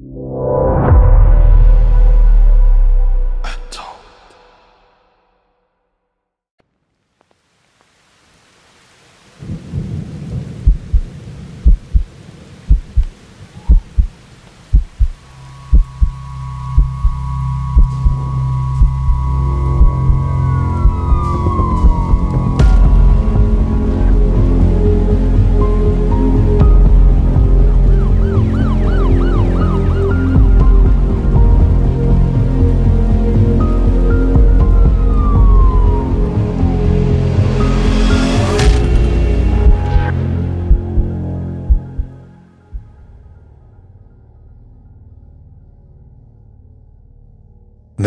you.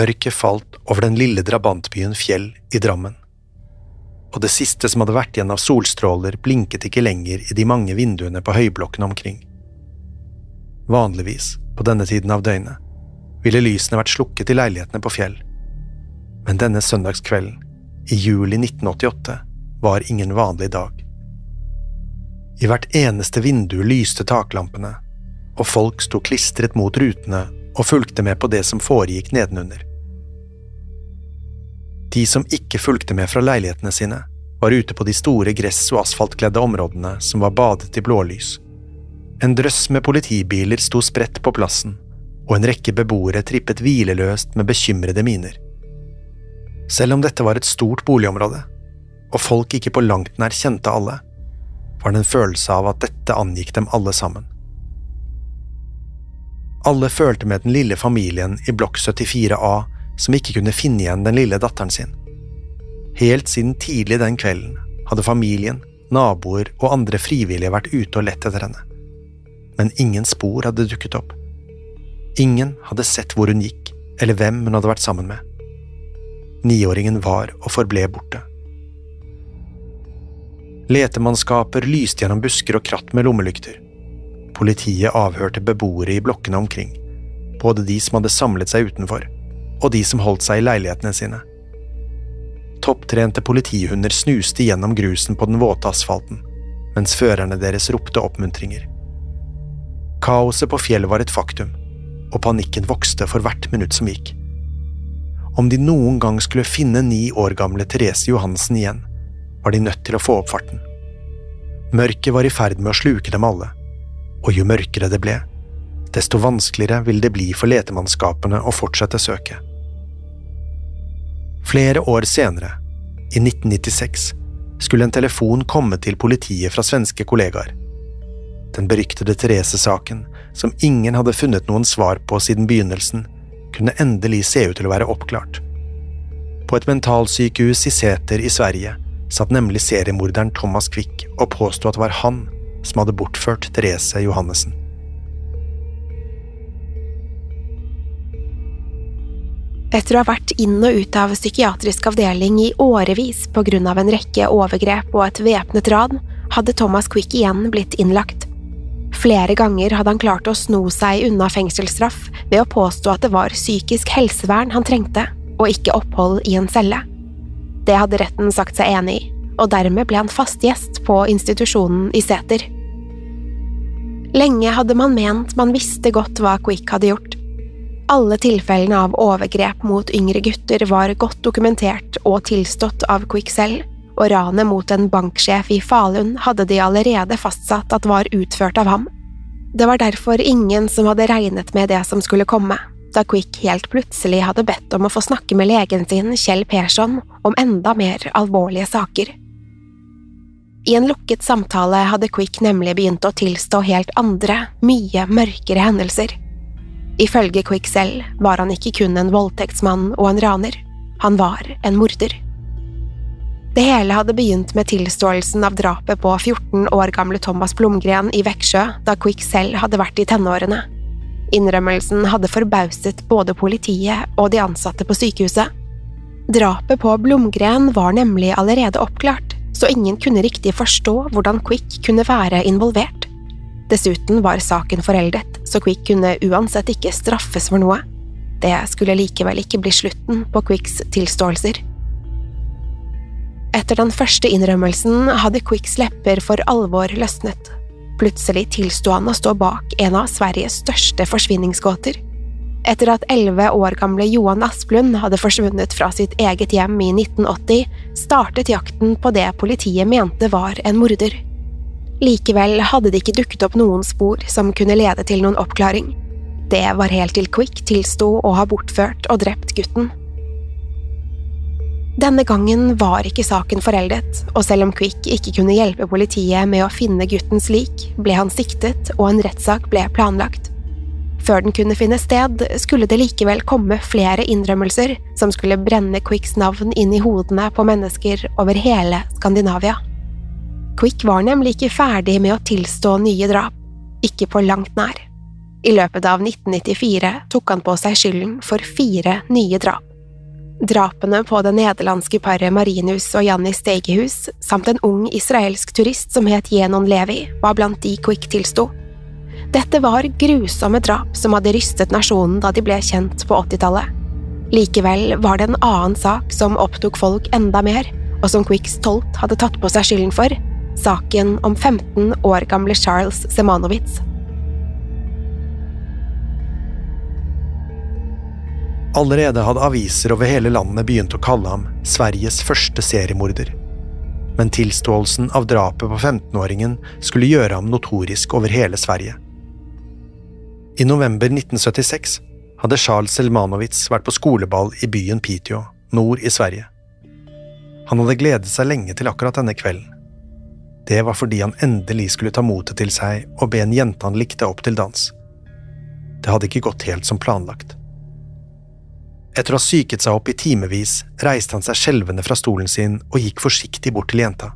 Mørket falt over den lille drabantbyen Fjell i Drammen. Og det siste som hadde vært igjen av solstråler, blinket ikke lenger i de mange vinduene på høyblokkene omkring. Vanligvis, på denne tiden av døgnet, ville lysene vært slukket i leilighetene på Fjell. Men denne søndagskvelden, i juli 1988, var ingen vanlig dag. I hvert eneste vindu lyste taklampene, og folk sto klistret mot rutene og fulgte med på det som foregikk nedenunder. De som ikke fulgte med fra leilighetene sine, var ute på de store gress- og asfaltkledde områdene som var badet i blålys. En drøss med politibiler sto spredt på plassen, og en rekke beboere trippet hvileløst med bekymrede miner. Selv om dette var et stort boligområde, og folk ikke på langt nær kjente alle, var det en følelse av at dette angikk dem alle sammen. Alle følte med den lille familien i blokk 74A som ikke kunne finne igjen den lille datteren sin. Helt siden tidlig den kvelden hadde familien, naboer og andre frivillige vært ute og lett etter henne. Men ingen spor hadde dukket opp. Ingen hadde sett hvor hun gikk, eller hvem hun hadde vært sammen med. Niåringen var og forble borte. Letemannskaper lyste gjennom busker og kratt med lommelykter. Politiet avhørte beboere i blokkene omkring, både de som hadde samlet seg utenfor, og de som holdt seg i leilighetene sine. Topptrente politihunder snuste gjennom grusen på den våte asfalten, mens førerne deres ropte oppmuntringer. Kaoset på fjellet var et faktum, og panikken vokste for hvert minutt som gikk. Om de noen gang skulle finne ni år gamle Therese Johansen igjen, var de nødt til å få opp farten. Mørket var i ferd med å sluke dem alle, og jo mørkere det ble, desto vanskeligere ville det bli for letemannskapene å fortsette søket. Flere år senere, i 1996, skulle en telefon komme til politiet fra svenske kollegaer. Den beryktede Therese-saken, som ingen hadde funnet noen svar på siden begynnelsen, kunne endelig se ut til å være oppklart. På et mentalsykehus i Sæter i Sverige satt nemlig seriemorderen Thomas Quick og påsto at det var han som hadde bortført Therese Johannessen. Etter å ha vært inn og ut av psykiatrisk avdeling i årevis på grunn av en rekke overgrep og et væpnet ran, hadde Thomas Quick igjen blitt innlagt. Flere ganger hadde han klart å sno seg unna fengselsstraff ved å påstå at det var psykisk helsevern han trengte, og ikke opphold i en celle. Det hadde retten sagt seg enig i, og dermed ble han fast gjest på institusjonen i Seter. Lenge hadde man ment man visste godt hva Quick hadde gjort. Alle tilfellene av overgrep mot yngre gutter var godt dokumentert og tilstått av Quick selv, og ranet mot en banksjef i Falun hadde de allerede fastsatt at var utført av ham. Det var derfor ingen som hadde regnet med det som skulle komme, da Quick helt plutselig hadde bedt om å få snakke med legen sin, Kjell Persson, om enda mer alvorlige saker. I en lukket samtale hadde Quick nemlig begynt å tilstå helt andre, mye mørkere hendelser. Ifølge Quick selv var han ikke kun en voldtektsmann og en raner, han var en morder. Det hele hadde begynt med tilståelsen av drapet på 14 år gamle Thomas Blomgren i Veksjø da Quick selv hadde vært i tenårene. Innrømmelsen hadde forbauset både politiet og de ansatte på sykehuset. Drapet på Blomgren var nemlig allerede oppklart, så ingen kunne riktig forstå hvordan Quick kunne være involvert. Dessuten var saken foreldet, så Quick kunne uansett ikke straffes for noe. Det skulle likevel ikke bli slutten på Quicks tilståelser. Etter den første innrømmelsen hadde Quicks lepper for alvor løsnet. Plutselig tilsto han å stå bak en av Sveriges største forsvinningsgåter. Etter at elleve år gamle Johan Asplund hadde forsvunnet fra sitt eget hjem i 1980, startet jakten på det politiet mente var en morder. Likevel hadde det ikke dukket opp noen spor som kunne lede til noen oppklaring. Det var helt til Quick tilsto å ha bortført og drept gutten. Denne gangen var ikke saken foreldet, og selv om Quick ikke kunne hjelpe politiet med å finne guttens lik, ble han siktet og en rettssak ble planlagt. Før den kunne finne sted, skulle det likevel komme flere innrømmelser som skulle brenne Quicks navn inn i hodene på mennesker over hele Skandinavia. Quick var nemlig ikke ferdig med å tilstå nye drap, ikke på langt nær. I løpet av 1994 tok han på seg skylden for fire nye drap. Drapene på det nederlandske paret Marinus og Janni Steigehus samt en ung israelsk turist som het Jenon Levi, var blant de Quick tilsto. Dette var grusomme drap som hadde rystet nasjonen da de ble kjent på 80-tallet. Likevel var det en annen sak som opptok folk enda mer, og som Quick stolt hadde tatt på seg skylden for, saken om 15 år gamle Charles Semanowitz. Allerede hadde aviser over hele landet begynt å kalle ham Sveriges første seriemorder. Men tilståelsen av drapet på 15-åringen skulle gjøre ham notorisk over hele Sverige. I november 1976 hadde Charles Selmanowitz vært på skoleball i byen Piteå, nord i Sverige. Han hadde gledet seg lenge til akkurat denne kvelden. Det var fordi han endelig skulle ta motet til seg og be en jente han likte, opp til dans. Det hadde ikke gått helt som planlagt. Etter å ha psyket seg opp i timevis reiste han seg skjelvende fra stolen sin og gikk forsiktig bort til jenta.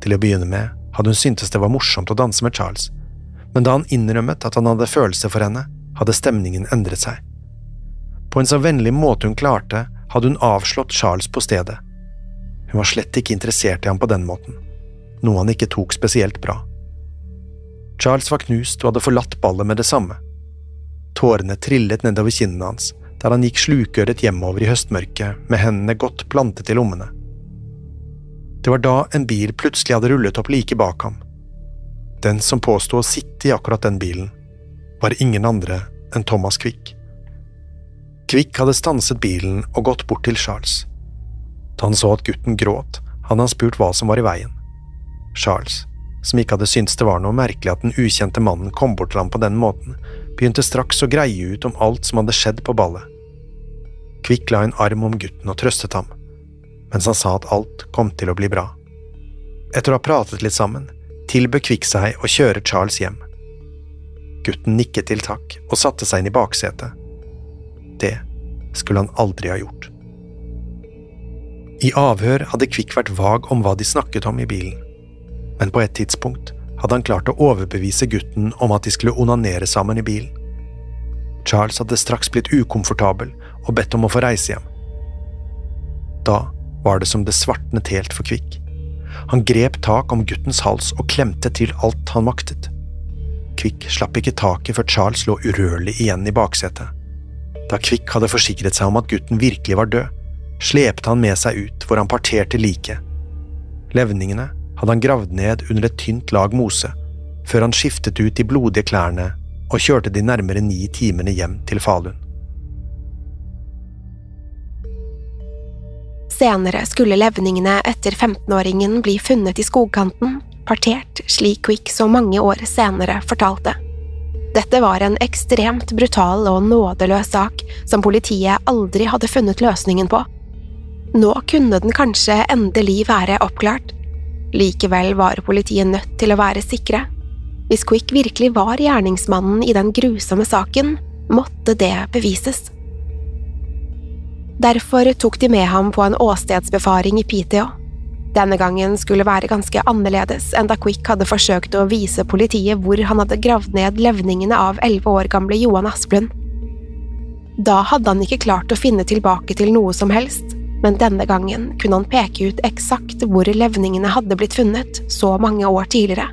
Til å begynne med hadde hun syntes det var morsomt å danse med Charles, men da han innrømmet at han hadde følelser for henne, hadde stemningen endret seg. På en så vennlig måte hun klarte, hadde hun avslått Charles på stedet. Hun var slett ikke interessert i ham på den måten, noe han ikke tok spesielt bra. Charles var knust og hadde forlatt ballet med det samme. Tårene trillet nedover kinnene hans, der han gikk slukøret hjemover i høstmørket med hendene godt plantet i lommene. Det var da en bil plutselig hadde rullet opp like bak ham. Den som påsto å sitte i akkurat den bilen, var ingen andre enn Thomas Quick. Quick hadde stanset bilen og gått bort til Charles. Da han så at gutten gråt, hadde han spurt hva som var i veien. Charles, som ikke hadde syntes det var noe merkelig at den ukjente mannen kom bort til ham på den måten, begynte straks å greie ut om alt som hadde skjedd på ballet. Kvikk la en arm om gutten og trøstet ham, mens han sa at alt kom til å bli bra. Etter å ha pratet litt sammen, tilbød Kvikk seg å kjøre Charles hjem. Gutten nikket til takk og satte seg inn i baksetet. Det skulle han aldri ha gjort. I avhør hadde Kvikk vært vag om hva de snakket om i bilen, men på et tidspunkt hadde han klart å overbevise gutten om at de skulle onanere sammen i bilen. Charles hadde straks blitt ukomfortabel og bedt om å få reise hjem. Da var det som det svartnet helt for Kvikk. Han grep tak om guttens hals og klemte til alt han maktet. Kvikk slapp ikke taket før Charles lå urørlig igjen i baksetet. Da Kvikk hadde forsikret seg om at gutten virkelig var død, slepte han med seg ut hvor han parterte liket. Levningene hadde han gravd ned under et tynt lag mose, før han skiftet ut de blodige klærne og kjørte de nærmere ni timene hjem til Falun. Senere skulle levningene etter 15-åringen bli funnet i skogkanten, partert slik Quick så mange år senere fortalte. Dette var en ekstremt brutal og nådeløs sak som politiet aldri hadde funnet løsningen på. Nå kunne den kanskje endelig være oppklart. Likevel var politiet nødt til å være sikre. Hvis Quick virkelig var gjerningsmannen i den grusomme saken, måtte det bevises. Derfor tok de med ham på en åstedsbefaring i Piteå. Denne gangen skulle være ganske annerledes enn da Quick hadde forsøkt å vise politiet hvor han hadde gravd ned levningene av elleve år gamle Johan Asplund. Da hadde han ikke klart å finne tilbake til noe som helst, men denne gangen kunne han peke ut eksakt hvor levningene hadde blitt funnet så mange år tidligere.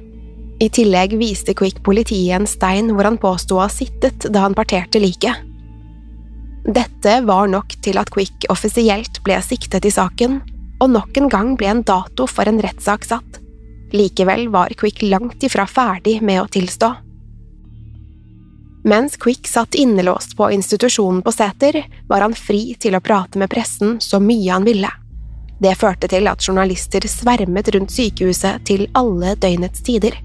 I tillegg viste Quick politiet en stein hvor han påsto å ha sittet da han parterte liket. Dette var nok til at Quick offisielt ble siktet i saken, og nok en gang ble en dato for en rettssak satt. Likevel var Quick langt ifra ferdig med å tilstå. Mens Quick satt innelåst på institusjonen på Sæter, var han fri til å prate med pressen så mye han ville. Det førte til at journalister svermet rundt sykehuset til alle døgnets tider.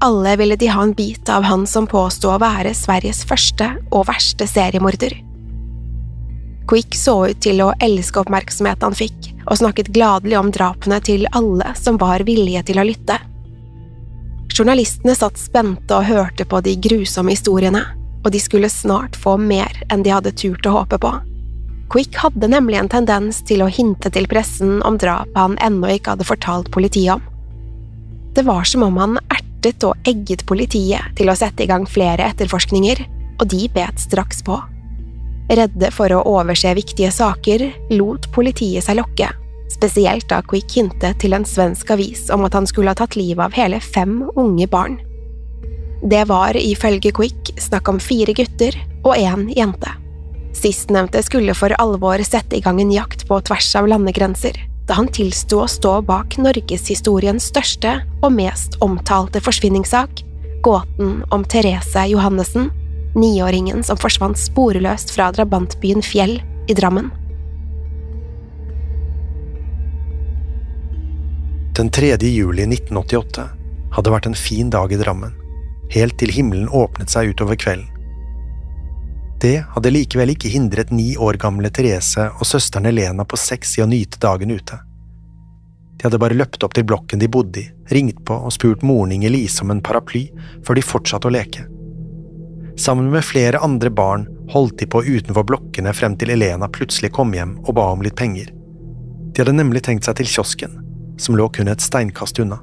Alle ville de ha en bit av han som påsto å være Sveriges første og verste seriemorder. Quick så ut til å elske oppmerksomheten han fikk, og snakket gladelig om drapene til alle som var villige til å lytte. Journalistene satt spente og hørte på de grusomme historiene, og de skulle snart få mer enn de hadde turt å håpe på. Quick hadde nemlig en tendens til å hinte til pressen om drapet han ennå ikke hadde fortalt politiet om. Det var som om han ertet og egget politiet til å sette i gang flere etterforskninger, og de bet straks på. Redde for å overse viktige saker, lot politiet seg lokke, spesielt da Quick hintet til en svensk avis om at han skulle ha tatt livet av hele fem unge barn. Det var ifølge Quick snakk om fire gutter og én jente. Sistnevnte skulle for alvor sette i gang en jakt på tvers av landegrenser, da han tilsto å stå bak norgeshistoriens største og mest omtalte forsvinningssak, gåten om Therese Johannessen, niåringen som forsvant sporløst fra drabantbyen Fjell i Drammen. Den 3. juli 1988 hadde vært en fin dag i Drammen, helt til himmelen åpnet seg utover kvelden. Det hadde likevel ikke hindret ni år gamle Therese og søsteren Elena på seks i å nyte dagen ute. De hadde bare løpt opp til blokken de bodde i, ringt på og spurt moren Inger Lise om en paraply før de fortsatte å leke. Sammen med flere andre barn holdt de på utenfor blokkene frem til Elena plutselig kom hjem og ba om litt penger. De hadde nemlig tenkt seg til kiosken, som lå kun et steinkast unna.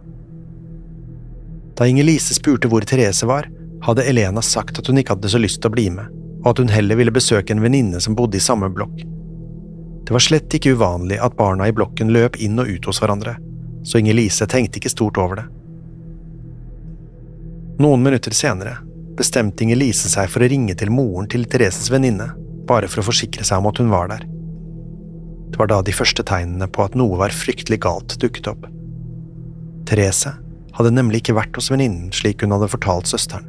Da Inger-Lise spurte hvor Therese var, hadde Elena sagt at hun ikke hadde så lyst til å bli med, og at hun heller ville besøke en venninne som bodde i samme blokk. Det var slett ikke uvanlig at barna i blokken løp inn og ut hos hverandre, så Inger-Lise tenkte ikke stort over det. Noen minutter senere bestemte Inger-Lise seg for å ringe til moren til Thereses venninne, bare for å forsikre seg om at hun var der. Det var da de første tegnene på at noe var fryktelig galt, dukket opp. Therese hadde nemlig ikke vært hos venninnen slik hun hadde fortalt søsteren.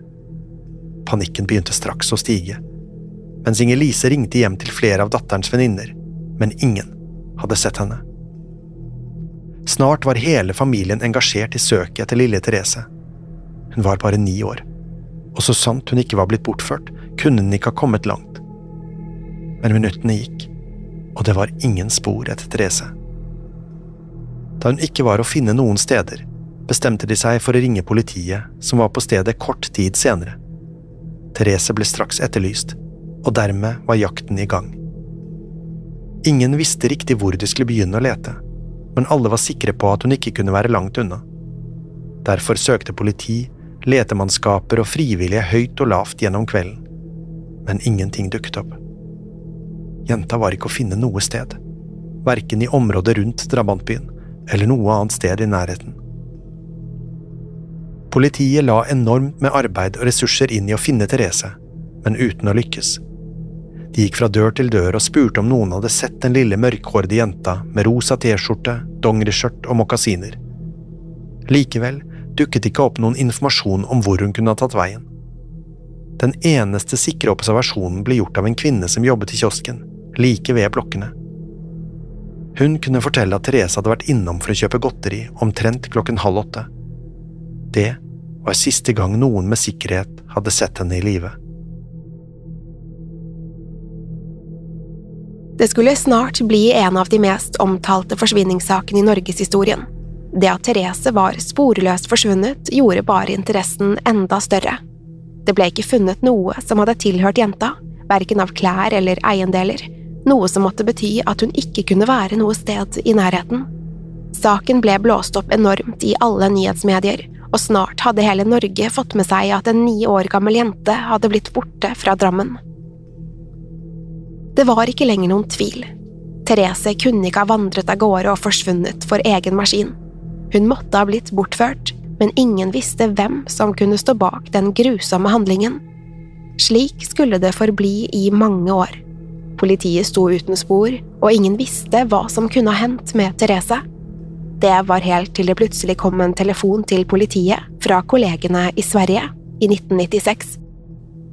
Panikken begynte straks å stige, mens Inger-Lise ringte hjem til flere av datterens venninner, men ingen hadde sett henne. Snart var hele familien engasjert i søket etter lille Therese. Hun var bare ni år og så sant hun ikke var blitt bortført, kunne hun ikke ha kommet langt. Men minuttene gikk, og det var ingen spor etter Therese. Da hun ikke var å finne noen steder, bestemte de seg for å ringe politiet, som var på stedet kort tid senere. Therese ble straks etterlyst, og dermed var jakten i gang. Ingen visste riktig hvor de skulle begynne å lete, men alle var sikre på at hun ikke kunne være langt unna. Derfor søkte politi letemannskaper og frivillige høyt og lavt gjennom kvelden, men ingenting dukket opp. Jenta var ikke å finne noe sted, verken i området rundt drabantbyen eller noe annet sted i nærheten. Politiet la enormt med arbeid og ressurser inn i å finne Therese, men uten å lykkes. De gikk fra dør til dør og spurte om noen hadde sett den lille mørkhårede jenta med rosa T-skjorte, dongeriskjørt og mokasiner. Likevel dukket ikke opp noen informasjon om hvor hun kunne ha tatt veien. Den eneste sikre observasjonen ble gjort av en kvinne som jobbet i kiosken, like ved blokkene. Hun kunne fortelle at Therese hadde vært innom for å kjøpe godteri omtrent klokken halv åtte. Det var siste gang noen med sikkerhet hadde sett henne i live. Det skulle snart bli en av de mest omtalte forsvinningssakene i norgeshistorien. Det at Therese var sporløst forsvunnet, gjorde bare interessen enda større. Det ble ikke funnet noe som hadde tilhørt jenta, verken av klær eller eiendeler, noe som måtte bety at hun ikke kunne være noe sted i nærheten. Saken ble blåst opp enormt i alle nyhetsmedier, og snart hadde hele Norge fått med seg at en ni år gammel jente hadde blitt borte fra Drammen. Det var ikke lenger noen tvil. Therese kunne ikke ha vandret av gårde og forsvunnet for egen maskin. Hun måtte ha blitt bortført, men ingen visste hvem som kunne stå bak den grusomme handlingen. Slik skulle det forbli i mange år. Politiet sto uten spor, og ingen visste hva som kunne ha hendt med Therese. Det var helt til det plutselig kom en telefon til politiet fra kollegene i Sverige i 1996.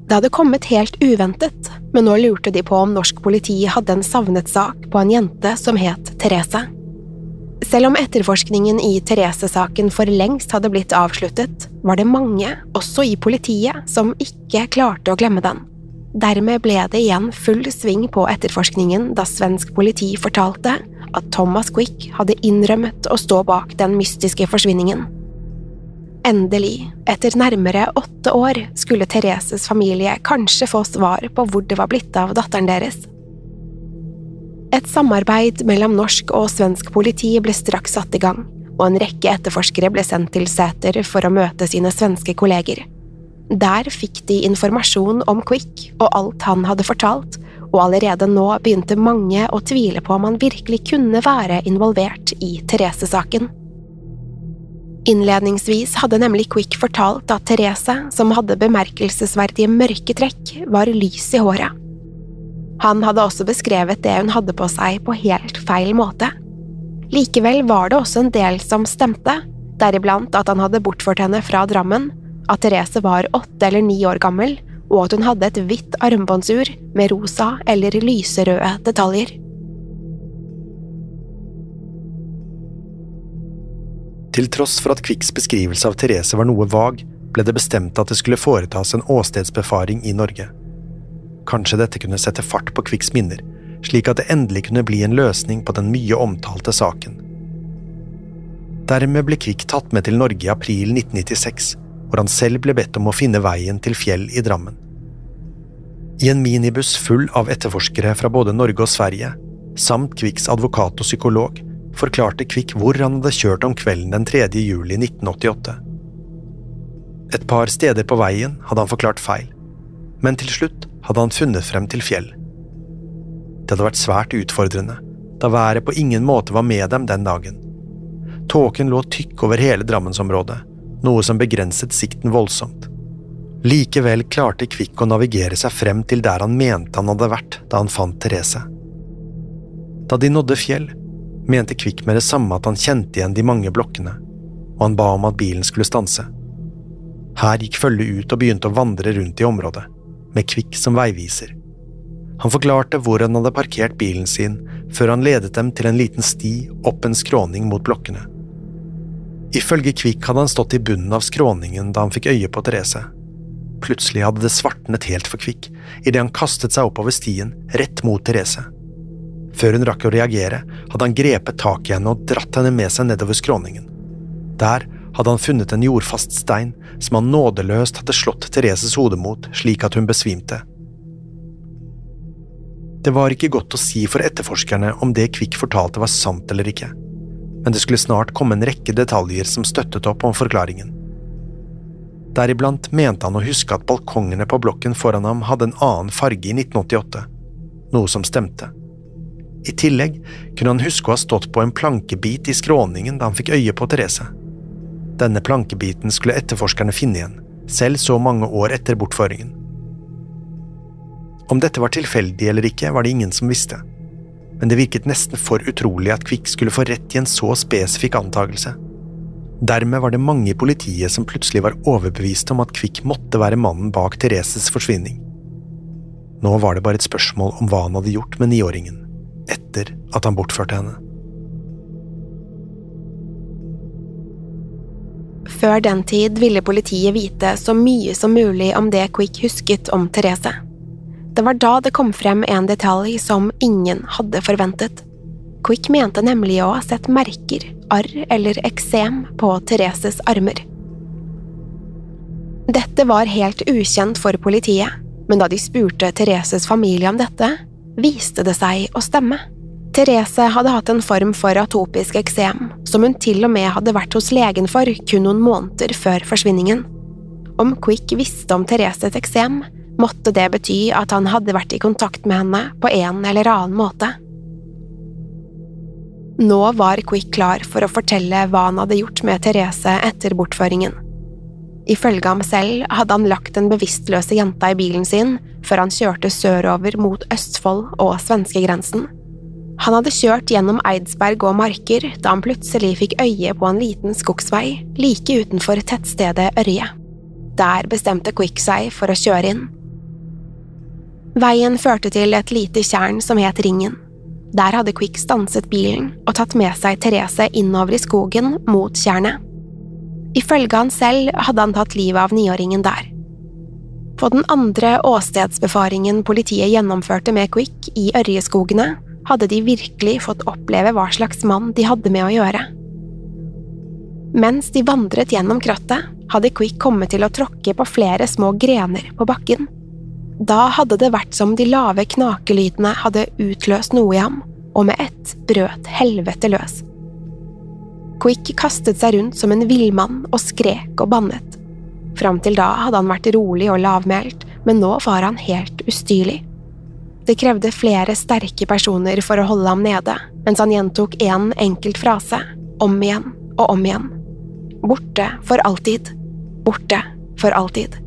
Det hadde kommet helt uventet, men nå lurte de på om norsk politi hadde en savnet sak på en jente som het Therese. Selv om etterforskningen i Therese-saken for lengst hadde blitt avsluttet, var det mange, også i politiet, som ikke klarte å glemme den. Dermed ble det igjen full sving på etterforskningen da svensk politi fortalte at Thomas Quick hadde innrømmet å stå bak den mystiske forsvinningen. Endelig, etter nærmere åtte år, skulle Thereses familie kanskje få svar på hvor det var blitt av datteren deres. Et samarbeid mellom norsk og svensk politi ble straks satt i gang, og en rekke etterforskere ble sendt til Sæter for å møte sine svenske kolleger. Der fikk de informasjon om Quick og alt han hadde fortalt, og allerede nå begynte mange å tvile på om han virkelig kunne være involvert i Therese-saken. Innledningsvis hadde nemlig Quick fortalt at Therese, som hadde bemerkelsesverdige mørke trekk, var lys i håret. Han hadde også beskrevet det hun hadde på seg på helt feil måte. Likevel var det også en del som stemte, deriblant at han hadde bortført henne fra Drammen, at Therese var åtte eller ni år gammel, og at hun hadde et hvitt armbåndsur med rosa eller lyserøde detaljer. Til tross for at Kvikks beskrivelse av Therese var noe vag, ble det bestemt at det skulle foretas en åstedsbefaring i Norge. Kanskje dette kunne sette fart på Kvikks minner, slik at det endelig kunne bli en løsning på den mye omtalte saken. Dermed ble Kvikk tatt med til Norge i april 1996, hvor han selv ble bedt om å finne veien til Fjell i Drammen. I en minibuss full av etterforskere fra både Norge og Sverige, samt Kvikks advokat og psykolog, forklarte Kvikk hvor han hadde kjørt om kvelden den 3. juli 1988. Et par steder på veien hadde han forklart feil, men til slutt hadde han funnet frem til Fjell. Det hadde vært svært utfordrende, da været på ingen måte var med dem den dagen. Tåken lå tykk over hele Drammensområdet, noe som begrenset sikten voldsomt. Likevel klarte Kvikk å navigere seg frem til der han mente han hadde vært da han fant Therese. Da de nådde Fjell, mente Kvikk med det samme at han kjente igjen de mange blokkene, og han ba om at bilen skulle stanse. Her gikk følget ut og begynte å vandre rundt i området med Kvikk som veiviser. Han forklarte hvor han hadde parkert bilen sin, før han ledet dem til en liten sti opp en skråning mot blokkene. Ifølge Kvikk hadde han stått i bunnen av skråningen da han fikk øye på Therese. Plutselig hadde det svartnet helt for Kvikk idet han kastet seg oppover stien, rett mot Therese. Før hun rakk å reagere, hadde han grepet tak i henne og dratt henne med seg nedover skråningen. Der hadde han funnet en jordfast stein som han nådeløst hadde slått Thereses hode mot slik at hun besvimte. Det var ikke godt å si for etterforskerne om det Kvikk fortalte var sant eller ikke, men det skulle snart komme en rekke detaljer som støttet opp om forklaringen. Deriblant mente han å huske at balkongene på blokken foran ham hadde en annen farge i 1988, noe som stemte. I tillegg kunne han huske å ha stått på en plankebit i skråningen da han fikk øye på Therese. Denne plankebiten skulle etterforskerne finne igjen, selv så mange år etter bortføringen. Om dette var tilfeldig eller ikke, var det ingen som visste, men det virket nesten for utrolig at Kvikk skulle få rett i en så spesifikk antakelse. Dermed var det mange i politiet som plutselig var overbevist om at Kvikk måtte være mannen bak Thereses forsvinning. Nå var det bare et spørsmål om hva han hadde gjort med niåringen, etter at han bortførte henne. Før den tid ville politiet vite så mye som mulig om det Quick husket om Therese. Det var da det kom frem en detalj som ingen hadde forventet. Quick mente nemlig å ha sett merker, arr eller eksem på Thereses armer. Dette var helt ukjent for politiet, men da de spurte Thereses familie om dette, viste det seg å stemme. Therese hadde hatt en form for atopisk eksem, som hun til og med hadde vært hos legen for kun noen måneder før forsvinningen. Om Quick visste om Thereses eksem, måtte det bety at han hadde vært i kontakt med henne på en eller annen måte. Nå var Quick klar for å fortelle hva han hadde gjort med Therese etter bortføringen. Ifølge ham selv hadde han lagt den bevisstløse jenta i bilen sin før han kjørte sørover mot Østfold og svenskegrensen. Han hadde kjørt gjennom Eidsberg og Marker da han plutselig fikk øye på en liten skogsvei like utenfor tettstedet Ørje. Der bestemte Quick seg for å kjøre inn. Veien førte til et lite tjern som het Ringen. Der hadde Quick stanset bilen og tatt med seg Therese innover i skogen mot tjernet. Ifølge han selv hadde han tatt livet av niåringen der. På den andre åstedsbefaringen politiet gjennomførte med Quick i Ørjeskogene, hadde de virkelig fått oppleve hva slags mann de hadde med å gjøre. Mens de vandret gjennom krattet, hadde Quick kommet til å tråkke på flere små grener på bakken. Da hadde det vært som de lave knakelydene hadde utløst noe i ham, og med ett brøt helvete løs. Quick kastet seg rundt som en villmann og skrek og bannet. Fram til da hadde han vært rolig og lavmælt, men nå var han helt ustyrlig. Det krevde flere sterke personer for å holde ham nede, mens han gjentok én en enkelt frase, om igjen og om igjen. Borte for alltid. Borte for alltid.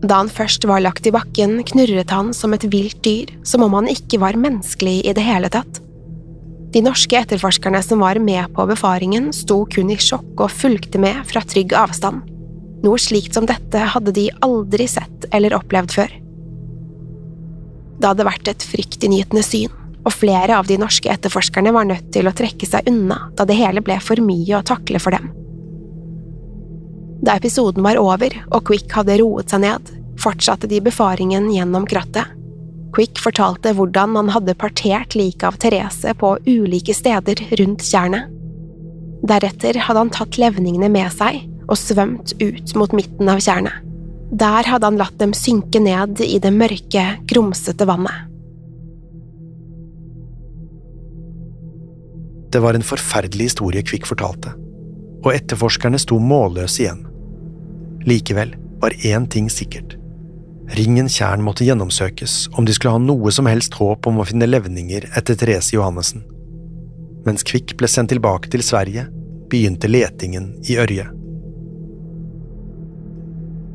Da han først var lagt i bakken, knurret han som et vilt dyr, som om han ikke var menneskelig i det hele tatt. De norske etterforskerne som var med på befaringen, sto kun i sjokk og fulgte med fra trygg avstand. Noe slikt som dette hadde de aldri sett eller opplevd før. Det hadde vært et fryktinngytende syn, og flere av de norske etterforskerne var nødt til å trekke seg unna da det hele ble for mye å takle for dem. Da episoden var over og Quick hadde roet seg ned, fortsatte de befaringen gjennom krattet. Quick fortalte hvordan han hadde partert liket av Therese på ulike steder rundt tjernet. Deretter hadde han tatt levningene med seg og svømt ut mot midten av tjernet. Der hadde han latt dem synke ned i det mørke, grumsete vannet. Det var en forferdelig historie Kvikk fortalte, og etterforskerne sto målløse igjen. Likevel var én ting sikkert. Ringen tjern måtte gjennomsøkes om de skulle ha noe som helst håp om å finne levninger etter Therese Johannessen. Mens Kvikk ble sendt tilbake til Sverige, begynte letingen i Ørje.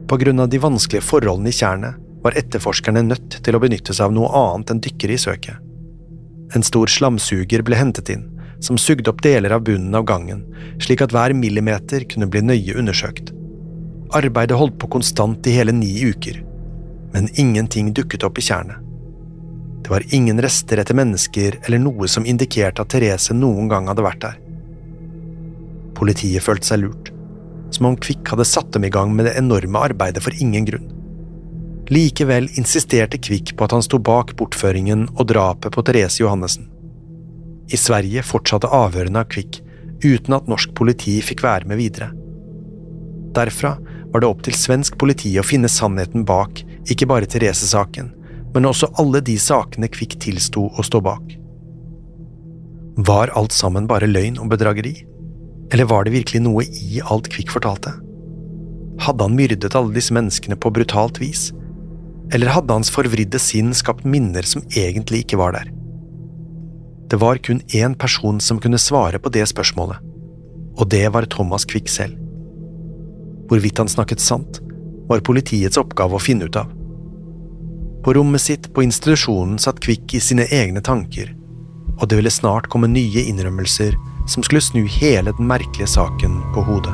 På grunn av de vanskelige forholdene i tjernet var etterforskerne nødt til å benytte seg av noe annet enn dykkere i søket. En stor slamsuger ble hentet inn, som sugde opp deler av bunnen av gangen, slik at hver millimeter kunne bli nøye undersøkt. Arbeidet holdt på konstant i hele ni uker, men ingenting dukket opp i tjernet. Det var ingen rester etter mennesker eller noe som indikerte at Therese noen gang hadde vært der. Politiet følte seg lurt som om Kvikk hadde satt dem i gang med det enorme arbeidet for ingen grunn. Likevel insisterte Kvikk på at han sto bak bortføringen og drapet på Therese Johannessen. I Sverige fortsatte avhørene av Kvikk uten at norsk politi fikk være med videre. Derfra var det opp til svensk politi å finne sannheten bak ikke bare Therese-saken, men også alle de sakene Kvikk tilsto å stå bak. Var alt sammen bare løgn og bedrageri? Eller var det virkelig noe i alt Kvikk fortalte? Hadde han myrdet alle disse menneskene på brutalt vis? Eller hadde hans forvridde sinn skapt minner som egentlig ikke var der? Det var kun én person som kunne svare på det spørsmålet, Og det var Thomas Kvikk selv. Hvorvidt han snakket sant, var politiets oppgave å finne ut av. På rommet sitt på institusjonen satt Kvikk i sine egne tanker, og det ville snart komme nye innrømmelser som skulle snu hele den merkelige saken på hodet.